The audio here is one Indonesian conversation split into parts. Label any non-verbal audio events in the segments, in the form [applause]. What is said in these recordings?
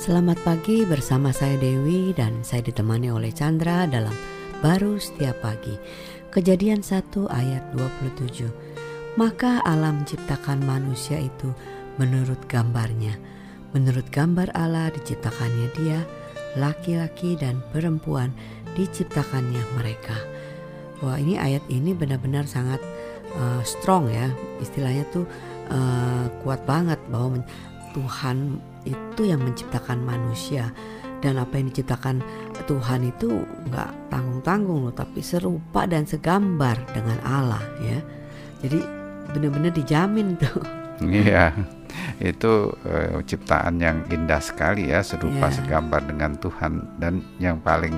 Selamat pagi bersama saya Dewi dan saya ditemani oleh Chandra dalam Baru Setiap Pagi. Kejadian 1 ayat 27. Maka alam menciptakan manusia itu menurut gambarnya. Menurut gambar Allah diciptakannya dia, laki-laki dan perempuan diciptakannya mereka. Wah ini ayat ini benar-benar sangat uh, strong ya, istilahnya tuh uh, kuat banget bahwa Tuhan itu yang menciptakan manusia. Dan apa yang diciptakan Tuhan itu nggak tanggung-tanggung loh tapi serupa dan segambar dengan Allah ya. Jadi benar-benar dijamin [laughs] tuh. Iya itu uh, ciptaan yang indah sekali ya serupa yeah. segambar dengan Tuhan. Dan yang paling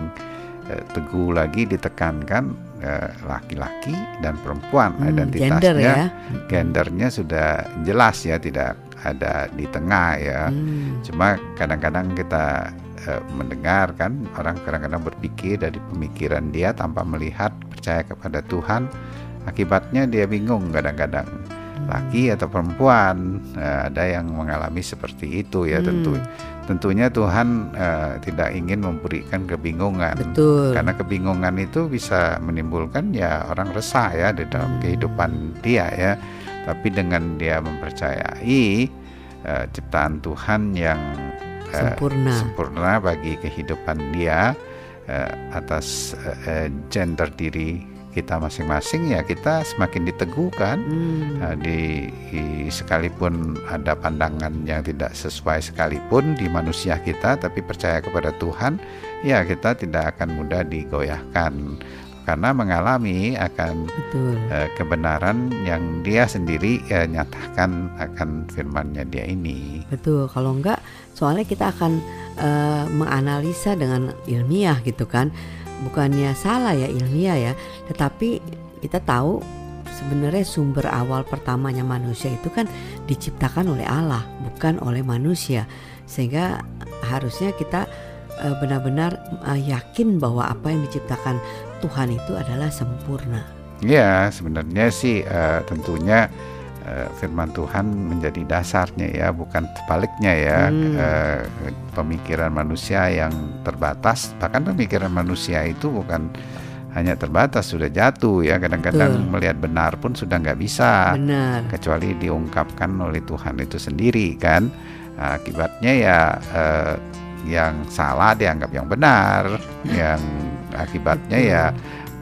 uh, teguh lagi ditekankan eh, laki-laki uh, dan perempuan hmm, identitasnya. gender ya. gendernya sudah jelas ya tidak ada di tengah ya. Hmm. Cuma kadang-kadang kita uh, mendengar kan orang kadang-kadang berpikir dari pemikiran dia tanpa melihat percaya kepada Tuhan, akibatnya dia bingung kadang-kadang hmm. laki atau perempuan uh, ada yang mengalami seperti itu ya hmm. tentu tentunya Tuhan uh, tidak ingin memberikan kebingungan Betul. karena kebingungan itu bisa menimbulkan ya orang resah ya di dalam hmm. kehidupan dia ya tapi dengan dia mempercayai uh, ciptaan Tuhan yang uh, sempurna. sempurna bagi kehidupan dia uh, atas uh, gender diri kita masing-masing ya kita semakin diteguhkan. Hmm. uh, di, di sekalipun ada pandangan yang tidak sesuai sekalipun di manusia kita tapi percaya kepada Tuhan ya kita tidak akan mudah digoyahkan karena mengalami akan Betul. Uh, kebenaran yang dia sendiri uh, nyatakan akan firmannya dia ini. Betul, kalau enggak soalnya kita akan uh, menganalisa dengan ilmiah gitu kan. Bukannya salah ya ilmiah ya, tetapi kita tahu sebenarnya sumber awal pertamanya manusia itu kan diciptakan oleh Allah, bukan oleh manusia. Sehingga harusnya kita benar-benar uh, yakin bahwa apa yang diciptakan Tuhan itu adalah sempurna. Ya, sebenarnya sih uh, tentunya uh, firman Tuhan menjadi dasarnya ya, bukan sebaliknya ya. Hmm. Uh, pemikiran manusia yang terbatas, bahkan pemikiran manusia itu bukan hanya terbatas sudah jatuh ya kadang-kadang melihat benar pun sudah nggak bisa benar. kecuali diungkapkan oleh Tuhan itu sendiri kan nah, akibatnya ya uh, yang salah dianggap yang benar yang akibatnya ya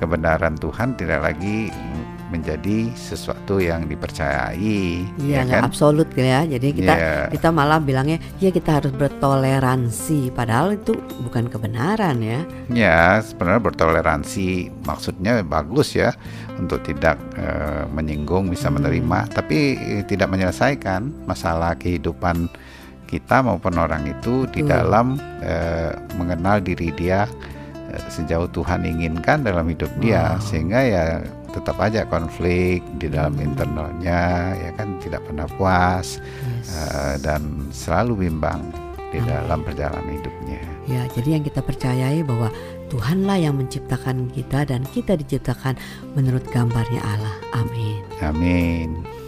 kebenaran Tuhan tidak lagi menjadi sesuatu yang dipercayai. Iya, ya kan? absolut ya. Jadi kita yeah. kita malah bilangnya ya kita harus bertoleransi, padahal itu bukan kebenaran ya. Ya, sebenarnya bertoleransi maksudnya bagus ya untuk tidak uh, menyinggung, bisa hmm. menerima, tapi tidak menyelesaikan masalah kehidupan kita maupun orang itu di dalam uh, mengenal diri dia sejauh Tuhan inginkan dalam hidup dia wow. sehingga ya tetap aja konflik di dalam hmm. internalnya ya kan tidak pernah puas yes. uh, dan selalu bimbang di Amin. dalam perjalanan hidupnya. Ya, jadi yang kita percayai bahwa Tuhanlah yang menciptakan kita dan kita diciptakan menurut gambarnya Allah. Amin. Amin.